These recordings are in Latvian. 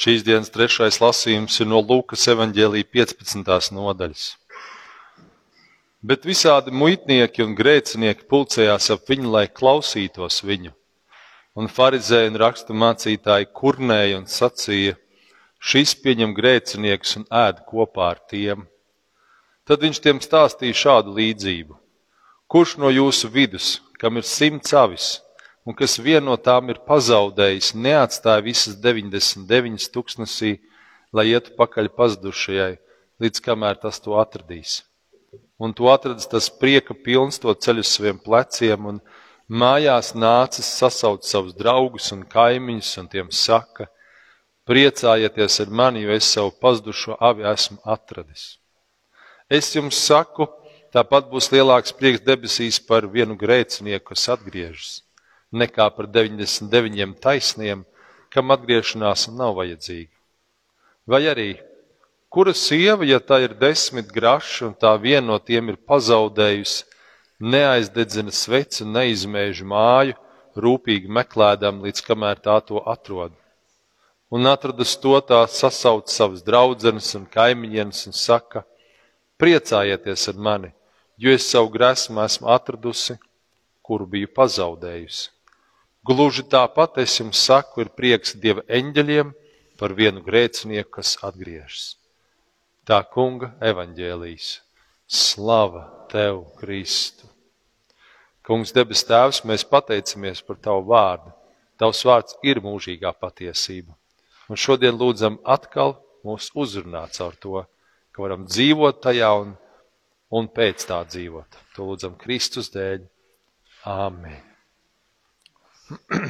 Šīs dienas trešais lasījums ir no Lūkas evanģēlīja 15. nodaļas. Bet visādi muitnieki un grēcinieki pulcējās ap viņu, lai klausītos viņu. Un farizēji un rakstu mācītāji kurnēja un sacīja: Šis pieņem grēciniekus un ēd kopā ar tiem. Tad viņš tiem stāstīja šādu līdzību: Kurš no jūsu vidus, kam ir simts avis, un kas vienu no tām ir pazaudējis, neatstāja visas 99 tūkstnesī, lai ietu pakaļ pazudušajai, līdz kamēr tas to atradīs. Un to atradis tas prieka pilns, to ceļu uz saviem pleciem, un mājās nācis sasaukt savus draugus un kaimiņus, un tiem saka: Priecājieties ar mani, jo es savu pazudušo avi esmu atradis. Es jums saku, tāpat būs lielāks prieks debesīs par vienu grēcinieku, kas atgriežas nekā par 99 taisniem, kam atgriešanās nav vajadzīga. Vai arī, kura sieva, ja tā ir desmit graši un tā viena no tiem ir pazaudējusi, neaizdedzina sveci un neizmēž māju, rūpīgi meklēdam, līdz kamēr tā to atrod. Un atradus to tā sasauc savas draudzenes un kaimiņienes un saka: Priecājieties ar mani, jo es savu gresmu esmu atradusi, kuru biju pazaudējusi. Gluži tāpat es jums saku, ir prieks Dieva eņģeļiem par vienu grēcinieku, kas atgriežas. Tā kunga evaņģēlīs. Slava tev, Kristu! Kungs, debes Tēvs, mēs pateicamies par Tavu vārdu. Tavs vārds ir mūžīgā patiesība. Un šodien lūdzam atkal mūs uzrunāt caur to, ka varam dzīvot tajā un, un pēc tā dzīvot. To lūdzam Kristus dēļ. Āmen!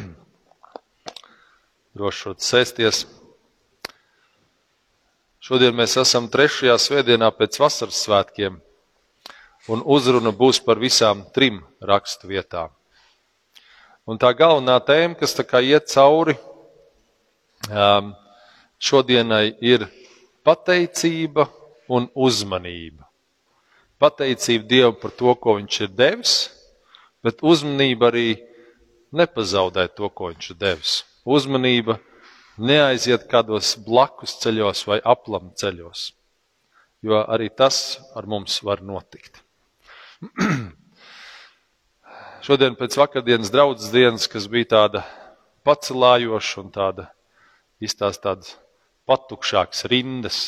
Drošot sēsties. Šodien mēs esam trešajā svētdienā pēc vasaras svētkiem, un uzruna būs par visām trim rakstu vietām. Un tā galvenā tēma, kas tā kā iet cauri um, šodienai, ir pateicība un uzmanība. Pateicība Dievam par to, ko Viņš ir devis, bet uzmanība arī nepazaudēt to, ko viņš ir devis. Uzmanība neaiziet kādos blakus ceļos vai aplam ceļos, jo arī tas ar mums var notikt. Šodien pēc vakardienas draudzes dienas, kas bija tāda pacelājoša un tāda izstāst tādas patukšākas rindas,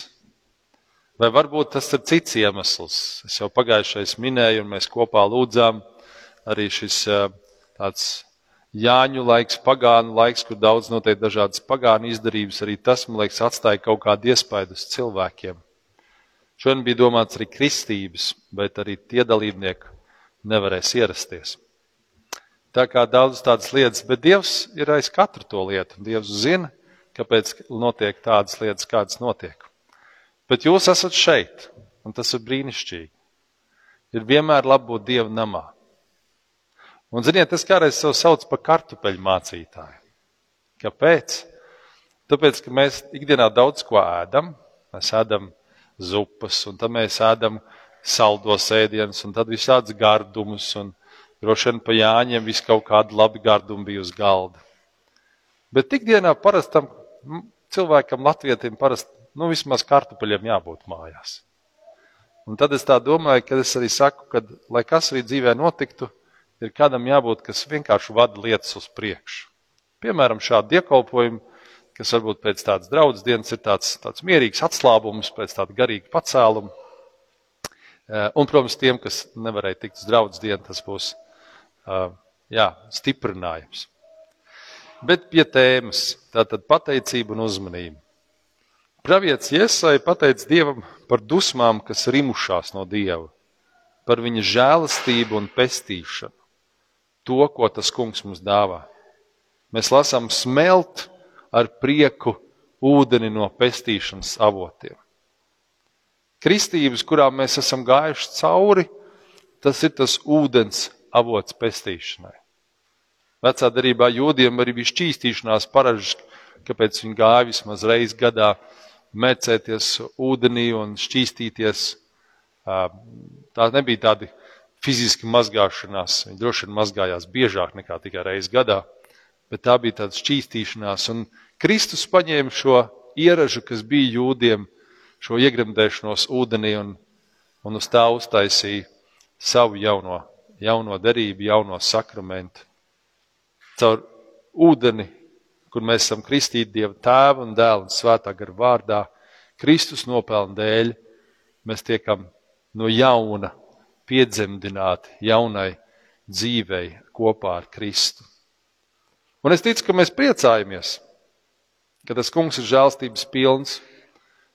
vai varbūt tas ir cits iemesls. Es jau pagājušais minēju, un mēs kopā lūdzām arī šis tāds Jāņu laiks, pagānu laiks, kur daudz notiek dažādas pagānu izdarības, arī tas, man liekas, atstāja kaut kādu iespaidu uz cilvēkiem. Šodien bija domāts arī kristības, bet arī tie dalībnieki nevarēs ierasties. Tā kā daudz tādas lietas, bet Dievs ir aiz katru to lietu. Dievs zina, kāpēc notiek tādas lietas, kādas notiek. Bet jūs esat šeit, un tas ir brīnišķīgi. Ir vienmēr labi būt Dieva namā. Un, ziniet, es kādreiz sev saucu par kartupeļu mācītāju. Kāpēc? Tāpēc, ka mēs ikdienā daudz ko ēdam. Mēs ēdam zupas, un tad mēs ēdam saldos ēdienus, un tad visādas gardumus, un droši vien pa jāņem vis kaut kāda labi garduma bija uz galda. Bet ikdienā parastam cilvēkam, latvietim, parasti, nu, vismaz kartupeļiem jābūt mājās. Un tad es tā domāju, ka es arī saku, ka, lai kas arī dzīvē notiktu, ir kādam jābūt, kas vienkārši vada lietas uz priekšu. Piemēram, šādu dievkalpojumu, kas varbūt pēc tādas draudzes dienas ir tāds, tāds mierīgs atslābums, pēc tāda garīga pacēluma. Eh, un, protams, tiem, kas nevarēja tikt uz draudzes dienu, tas būs eh, jā, stiprinājums. Bet pie tēmas - tātad pateicība un uzmanība. Pravietis Iesai pateica Dievam par dusmām, kas rimušās no Dieva, par viņa žēlastību un pestīšanu to, ko tas kungs mums dāvā. Mēs lasām smelt ar prieku ūdeni no pestīšanas avotiem. Kristības, kurām mēs esam gājuši cauri, tas ir tas ūdens avots pestīšanai. Vecā darbā jūdiem arī bija šķīstīšanās paražas, kāpēc viņi gāja vismaz reizi gadā mērcēties ūdenī un šķīstīties. Tā nebija tādi fiziski mazgāšanās. Viņi droši vien mazgājās biežāk nekā tikai reizi gadā, bet tā bija tāda šķīstīšanās. Un Kristus paņēma šo ieražu, kas bija jūdiem, šo iegremdēšanos ūdenī un, un uz tā uztaisīja savu jauno, jauno derību, jauno sakramentu. Caur ūdeni, kur mēs esam kristīti Dieva tēva un dēla un svētā gara vārdā, Kristus nopelna dēļ, mēs tiekam no jauna piedzemdināti jaunai dzīvei kopā ar Kristu. Un es ticu, ka mēs priecājamies, ka tas kungs ir žēlstības pilns,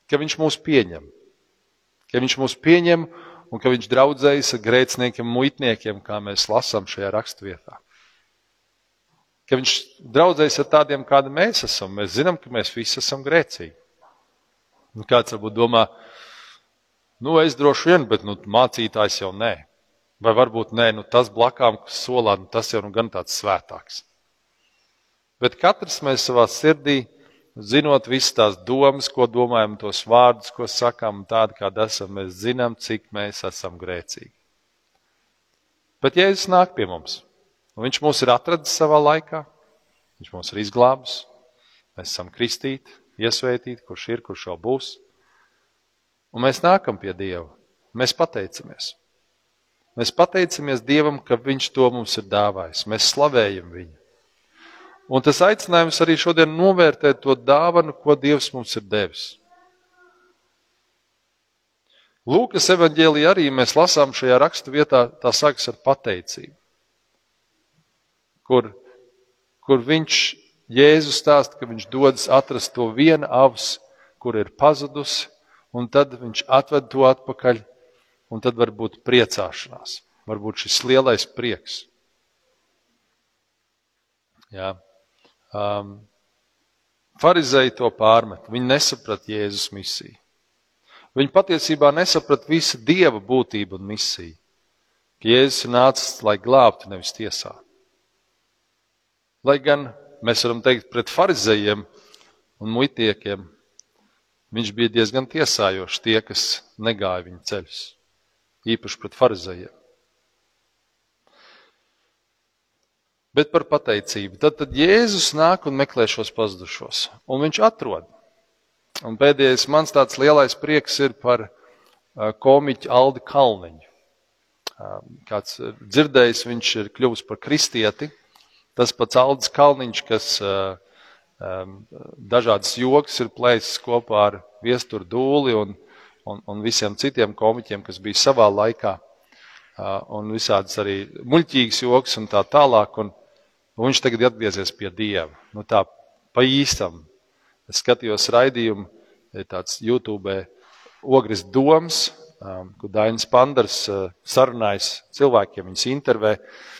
ka viņš mūs pieņem, ka viņš mūs pieņem un ka viņš draudzējas ar grēciniekiem, muitniekiem, kā mēs lasām šajā raksturvietā. Ka viņš draudzējas ar tādiem, kādi mēs esam. Mēs zinām, ka mēs visi esam grēcīgi. Un kāds varbūt domā, nu, es droši vien, bet nu, mācītājs jau nē. Vai varbūt nē, nu, tas blakām solā, nu, tas jau nu, gan tāds svētāks. Bet katrs mēs savā sirdī zinot visas tās domas, ko domājam, tos vārdus, ko sakām, tādi kādi esam, mēs zinām, cik mēs esam grēcīgi. Bet Jēzus nāk pie mums, un Viņš mūs ir atradis savā laikā, Viņš mūs ir izglābis, mēs esam kristīti, iesvētīti, kurš ir, kurš vēl būs. Un mēs nākam pie Dieva, mēs pateicamies. Mēs pateicamies Dievam, ka Viņš to mums ir dāvājis, mēs slavējam Viņu. Un tas aicinājums arī šodien novērtēt to dāvanu, ko Dievs mums ir devis. Lūkas evanģēlijā arī mēs lasām šajā rakstu vietā, tā sākas ar pateicību, kur, kur viņš, Jēzus stāsta, ka viņš dodas atrast to vienu avs, kur ir pazudusi, un tad viņš atved to atpakaļ, un tad var būt priecāšanās, varbūt šis lielais prieks. Jā. Um, Pharizēji to pārmet. Viņi nesaprata Jēzus misiju. Viņi patiesībā nesaprata visu dieva būtību un misiju. Ka Jēzus ir nācis, lai glābtu, nevis tiesātu. Lai gan mēs varam teikt, pret farizējiem un muitiekiem viņš bija diezgan tiesājošs tie, kas negāja viņa ceļus, īpaši pret farizējiem. bet par pateicību. Tad, tad Jēzus nāk un meklē šos pazudušos, un viņš atrod. Un pēdējais mans tāds lielais prieks ir par komiķu Aldi Kalniņu. Kāds dzirdējis, viņš ir kļuvis par kristieti. Tas pats Aldis Kalniņš, kas dažādas joks ir plēsis kopā ar Viesturu Dūli un, un, un visiem citiem komiķiem, kas bija savā laikā. Un visādas arī muļķīgas joks un tā tālāk. Un, Un viņš tagad ir atgriezies pie Dieva. Nu, tā pa īstam. Es skatījos raidījumu, tāds YouTube ogres doms, um, kur Dainis Pandars uh, sarunājas cilvēkiem, viņas intervē.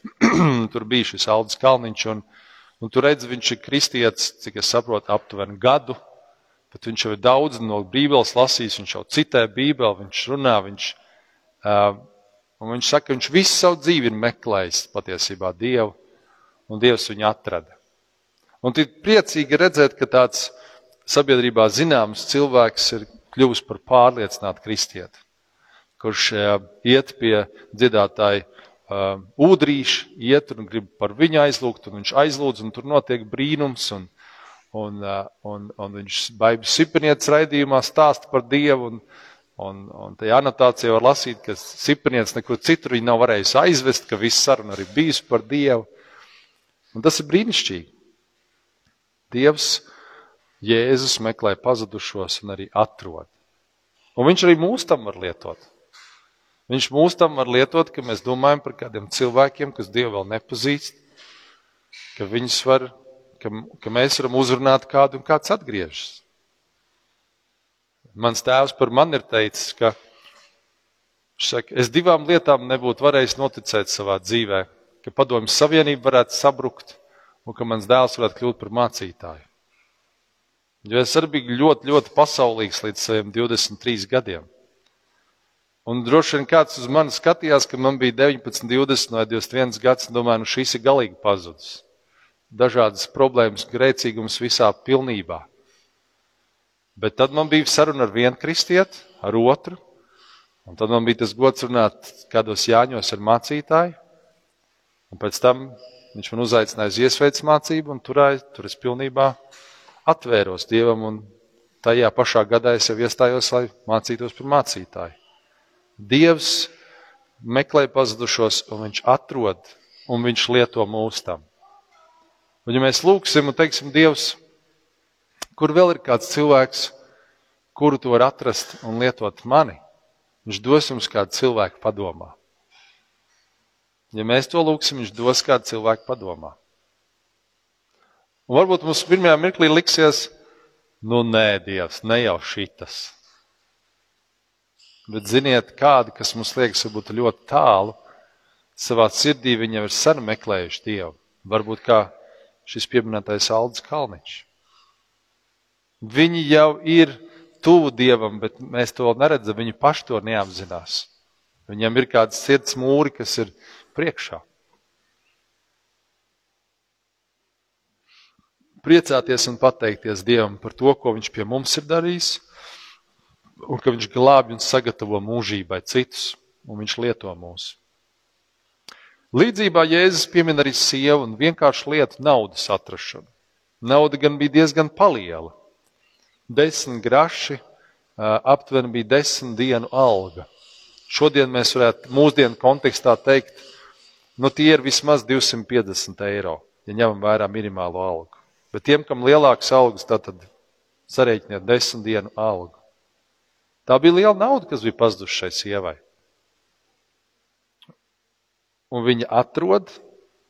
tur bija šis Aldis Kalniņš, un, un tur redz, viņš ir kristietis, cik es saprotu, aptuveni gadu. Bet viņš jau ir daudz no Bībeles lasījis, viņš jau citē Bībeli, viņš runā, viņš, uh, viņš saka, ka viņš visu savu dzīvi ir meklējis patiesībā Dievu un Dievs viņu atrada. Un ir priecīgi redzēt, ka tāds sabiedrībā zināms cilvēks ir kļuvis par pārliecinātu kristieti, kurš uh, iet pie dziedātāja uh, ūdrīša, iet un grib par viņu aizlūgt, un viņš aizlūdz, un tur notiek brīnums, un, un, uh, un, un viņš baibas sipenietes raidījumā stāsta par Dievu, un, un, un tajā anotācijā var lasīt, ka sipenietes nekur citur viņa nav varējusi aizvest, ka viss saruna arī bijusi par Dievu. Un tas ir brīnišķīgi. Dievs, Jēzus meklē pazudušos un arī atrod. Un viņš arī mūs tam var lietot. Viņš mūs tam var lietot, ka mēs domājam par kādiem cilvēkiem, kas Dievu vēl nepazīst, ka, var, ka, ka mēs varam uzrunāt kādu un kāds atgriežas. Mans tēvs par mani ir teicis, ka saka, es divām lietām nebūtu varējis noticēt savā dzīvē ka padomjas Savienība varētu sabrukt un ka mans dēls varētu kļūt par mācītāju. Jo es arī biju ļoti, ļoti pasaulīgs līdz saviem 23 gadiem. Un droši vien kāds uz mani skatījās, ka man bija 19, 20 vai 21 gads, un domāju, nu šis ir galīgi pazudis. Dažādas problēmas, grēcīgums visā pilnībā. Bet tad man bija saruna ar vienu kristieti, ar otru, un tad man bija tas gods runāt kādos jāņos ar mācītāju. Un pēc tam viņš man uzaicināja uz iesveic mācību, un tur, tur es pilnībā atvēros Dievam un tajā pašā gadā es jau iestājos, lai mācītos par mācītāju. Dievs meklē pazudušos, un viņš atrod, un viņš lieto mūs tam. Un ja mēs lūgsim un teiksim, Dievs, kur vēl ir kāds cilvēks, kuru tu vari atrast un lietot mani, viņš dos jums kādu cilvēku padomā. Ja mēs to lūgsim, viņš dos kādu cilvēku padomā. Un varbūt mums pirmajā mirklī liksies, nu nē, Dievs, ne jau šitas. Bet ziniet, kādi, kas mums liekas, varbūt ļoti tālu, savā sirdī viņi jau ir sen meklējuši Dievu. Varbūt kā šis pieminētais Aldis Kalniņš. Viņi jau ir tuvu Dievam, bet mēs to vēl neredzam, viņi paši to neapzinās. Viņam ir kāds sirds mūri, kas ir priekšā. Priecāties un pateikties Dievam par to, ko Viņš pie mums ir darījis, un ka Viņš glābj un sagatavo mūžībai citus, un Viņš lieto mūs. Līdzībā Jēzus piemin arī sievu un vienkāršu lietu naudas atrašanu. Nauda gan bija diezgan liela. Desmit graši aptuveni bija desmit dienu alga. Šodien mēs varētu mūsdienu kontekstā teikt, nu tie ir vismaz 250 eiro, ja ņemam vērā minimālo algu. Bet tiem, kam lielāks algas, tad sarēķiniet desmit dienu algu. Tā bija liela nauda, kas bija pazudusi šai sievai. Un viņa atrod,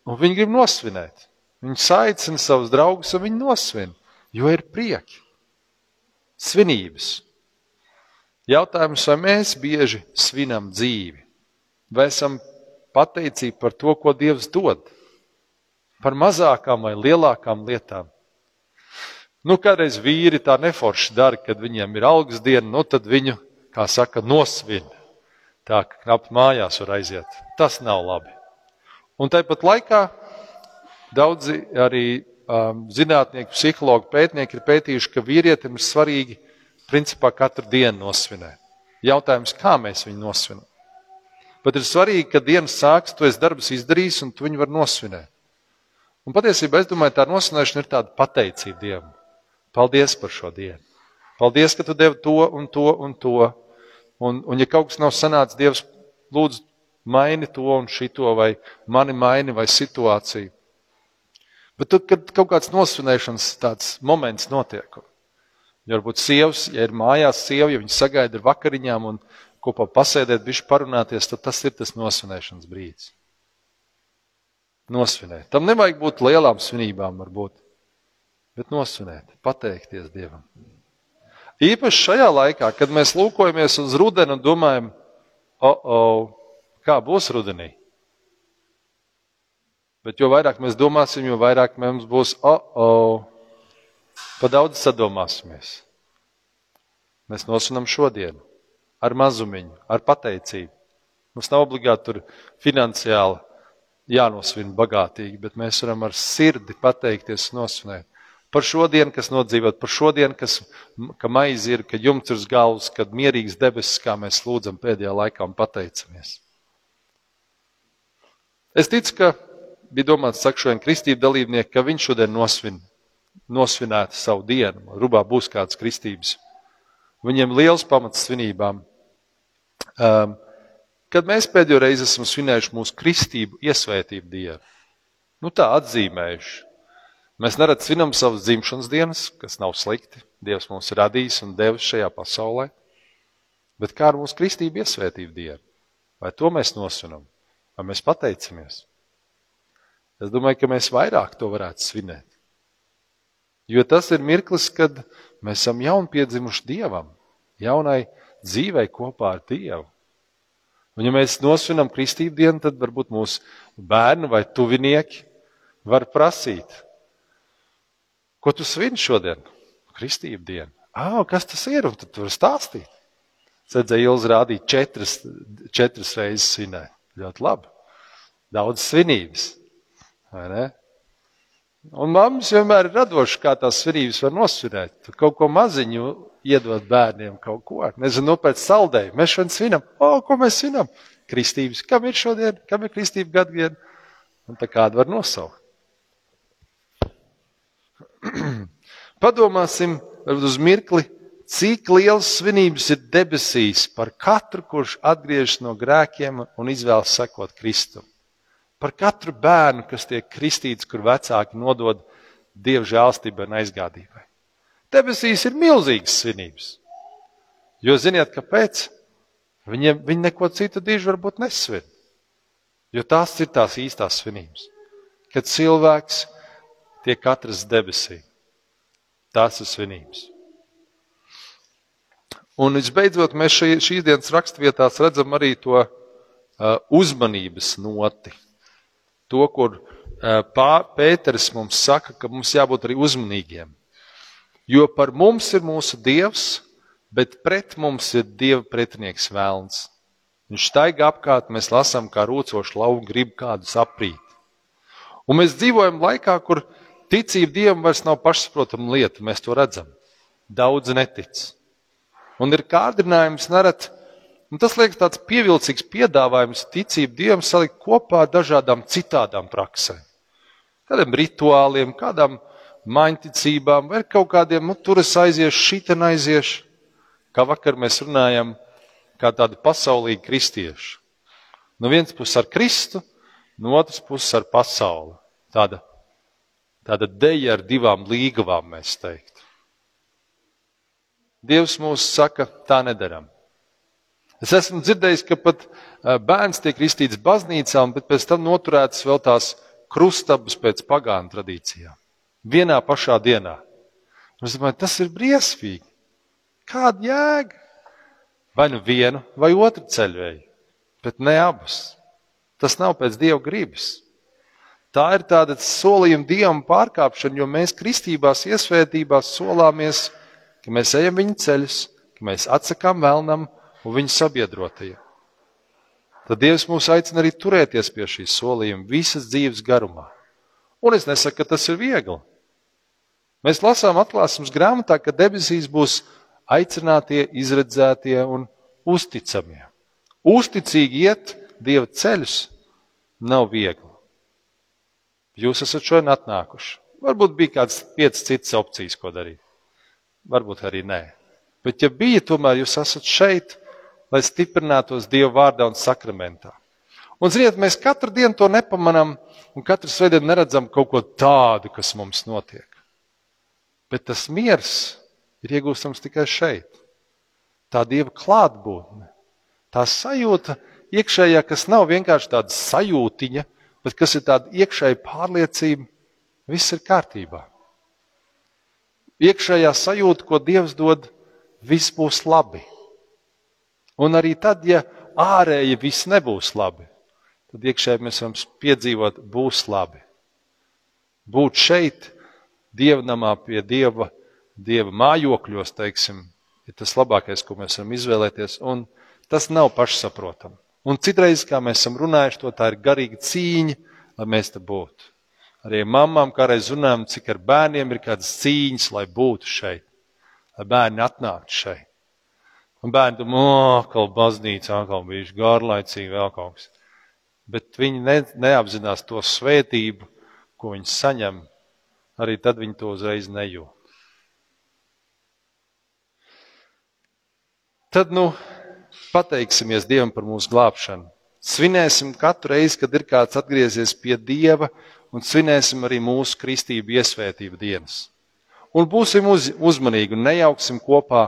un viņa grib nosvinēt. Viņa saicina savus draugus, un viņa nosvin, jo ir prieki. Svinības. Jautājums, vai mēs bieži svinam dzīvi, vai esam pateicība par to, ko Dievs dod, par mazākām vai lielākām lietām. Nu, kādreiz vīri tā neforši dara, kad viņiem ir algas diena, nu tad viņu, kā saka, nosvin. Tā ka knapi mājās var aiziet. Tas nav labi. Un tāpat laikā daudzi arī um, zinātnieki, psihologi, pētnieki ir pētījuši, ka vīrietim ir svarīgi principā katru dienu nosvinēt. Jautājums, kā mēs viņu nosvinām? Bet ir svarīgi, ka dienas sāks, tu esi darbus izdarījis, un tu viņu var nosvinēt. Un patiesībā es domāju, tā nosvinēšana ir tāda pateicība Dievam. Paldies par šo dienu. Paldies, ka tu devi to un to un to. Un, un ja kaut kas nav sanācis, Dievs, lūdzu, maini to un šito, vai mani maini, vai situāciju. Bet tad, kad kaut kāds nosvinēšanas tāds moments notiek, ja varbūt sievas, ja ir mājās sieva, ja viņi sagaida ar vakariņām un kopā pasēdēt, bišķi parunāties, tad tas ir tas nosvinēšanas brīdis. Nosvinēt. Tam nevajag būt lielām svinībām, varbūt, bet nosvinēt, pateikties Dievam. Īpaši šajā laikā, kad mēs lūkojamies uz rudenu un domājam, oh, oh, kā būs rudenī. Bet jo vairāk mēs domāsim, jo vairāk mums būs, oh, oh, pa daudz sadomāsimies. Mēs nosvinam šodienu ar mazumiņu, ar pateicību. Mums nav obligāti tur finansiāli jānosvin bagātīgi, bet mēs varam ar sirdi pateikties nosvinēt. Par šodienu, kas nodzīvot, par šodienu, kas, ka maize ir, ka jumts ir uz galvas, kad mierīgs debesis, kā mēs lūdzam pēdējā laikā un pateicamies. Es ticu, ka bija domāts, saka šodien kristību dalībnieki, ka viņš šodien nosvin, nosvinētu savu dienu. Rubā būs kāds kristības Viņiem liels pamats svinībām. Um, kad mēs pēdējo reizi esam svinējuši mūsu kristību, iesvētību dienu, nu tā atzīmējuši. Mēs nerad svinam savas dzimšanas dienas, kas nav slikti. Dievs mums ir radījis un devis šajā pasaulē. Bet kā ar mūsu kristību iesvētību dienu? Vai to mēs nosvinam? Vai mēs pateicamies? Es domāju, ka mēs vairāk to varētu svinēt. Jo tas ir mirklis, kad mēs esam jauni piedzimuši Dievam, jaunai dzīvei kopā ar Dievu. Un ja mēs nosvinam kristību dienu, tad varbūt mūsu bērni vai tuvinieki var prasīt, ko tu svin šodien? Kristību dienu. Ah, kas tas ir? Un tad tu vari stāstīt. Sēdzēja Ilza rādīt četras, četras reizes svinēt. Ļoti labi. Daudz svinības. Un mammas vienmēr ir radošas, kā tās svinības var nosvinēt. Tu kaut ko maziņu iedot bērniem, kaut ko. Nezinu, pēc saldēju. Mēs šodien svinam. O, ko mēs svinam? Kristības. Kam ir šodien? Kam ir kristība gaddiena? Un tā kādu var nosaukt. Padomāsim uz mirkli cik liels svinības ir debesīs par katru, kurš atgriežas no grēkiem un izvēlas sekot Kristum. Par katru bērnu, kas tiek kristīts, kur vecāki nodod dievu žēlstībai un aizgādībai. Debesīs ir milzīgas svinības. Jo ziniet, kāpēc? Viņiem, viņi neko citu dižu varbūt nesvin. Jo tās ir tās īstās svinības. Kad cilvēks tiek atrasts debesī, tās ir svinības. Un visbeidzot, mēs šī, šīs dienas raksturvietās redzam arī to uh, uzmanības noti. To, kur uh, Pēters mums saka, ka mums jābūt arī uzmanīgiem. Jo par mums ir mūsu dievs, bet pret mums ir dieva pretinieks vēlns. Viņš staigā apkārt, mēs lasām, kā rūcoši lauva grib kādu saprīt. Un mēs dzīvojam laikā, kur ticība dievam vairs nav pašsaprotama lieta, mēs to redzam. Daudz netic. Un ir kārdinājums nerad, un tas liekas tāds pievilcīgs piedāvājums ticību Dievam salikt kopā ar dažādām citādām praksēm. Kādiem rituāliem, kādām maņticībām, vai kaut kādiem, nu, tur es aiziešu, šitien aiziešu. Kā vakar mēs runājam, kā tādi pasaulīgi kristieši. No vienas puses ar Kristu, no otras puses ar pasauli. Tāda, tāda deja ar divām līgavām, mēs teiktu. Dievs mums saka, tā nedaram. Es esmu dzirdējis, ka pat bērns tiek kristīts baznīcā, bet pēc tam noturētas vēl tās krustabas pēc pagānu tradīcijām. Vienā pašā dienā. Es domāju, tas ir briesmīgi. Kāda jēga? Vai nu vienu vai otru ceļvēju, bet ne abus. Tas nav pēc Dieva gribas. Tā ir tāda solījuma Dievam pārkāpšana, jo mēs kristībās, iesvētībās solāmies ka mēs ejam viņa ceļus, ka mēs atsakām vēlnam un viņa sabiedrotajiem. Tad Dievs mūs aicina arī turēties pie šīs solījuma visas dzīves garumā. Un es nesaku, ka tas ir viegli. Mēs lasām atklāsmes grāmatā, ka debesīs būs aicinātie, izredzētie un uzticamie. Uzticīgi iet Dieva ceļus nav viegli. Jūs esat šodien atnākuši. Varbūt bija kāds piecas citas opcijas, ko darīt varbūt arī nē. Bet, ja bija, tomēr jūs esat šeit, lai stiprinātos Dieva vārdā un sakramentā. Un, ziniet, mēs katru dienu to nepamanām, un katru svētdienu neredzam kaut ko tādu, kas mums notiek. Bet tas miers ir iegūstams tikai šeit. Tā Dieva klātbūtne, tā sajūta iekšējā, kas nav vienkārši tāda sajūtiņa, bet kas ir tāda iekšēja pārliecība, viss ir kārtībā iekšējā sajūta, ko Dievs dod, viss būs labi. Un arī tad, ja ārēji viss nebūs labi, tad iekšēji mēs varam piedzīvot, būs labi. Būt šeit, dievnamā pie dieva, dieva mājokļos, teiksim, ir tas labākais, ko mēs varam izvēlēties, un tas nav pašsaprotami. Un citreiz, kā mēs esam runājuši, to tā ir garīga cīņa, lai mēs te būtu. Arī mamām kādreiz runājam, cik ar bērniem ir kādas cīņas, lai būtu šeit, lai bērni atnāktu šeit. Un bērni domā, atkal baznīca, atkal bijuši garlaicīgi, vēl kaut kas. Bet viņi ne, neapzinās to svētību, ko viņi saņem, arī tad viņi to uzreiz nejūt. Tad, nu, pateiksimies Dievam par mūsu glābšanu. Svinēsim katru reizi, kad ir kāds atgriezies pie Dieva un svinēsim arī mūsu kristību iesvētību dienas. Un būsim uz, uzmanīgi un nejauksim kopā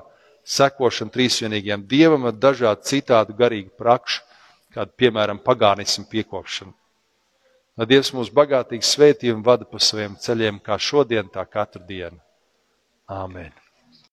sekošanu trīsvienīgiem dievam ar dažādu citādu garīgu prakšu, kādu, piemēram, pagānismu piekopšanu. Lai Dievs mūs bagātīgi svētī un vada pa saviem ceļiem, kā šodien, tā katru dienu. Āmen!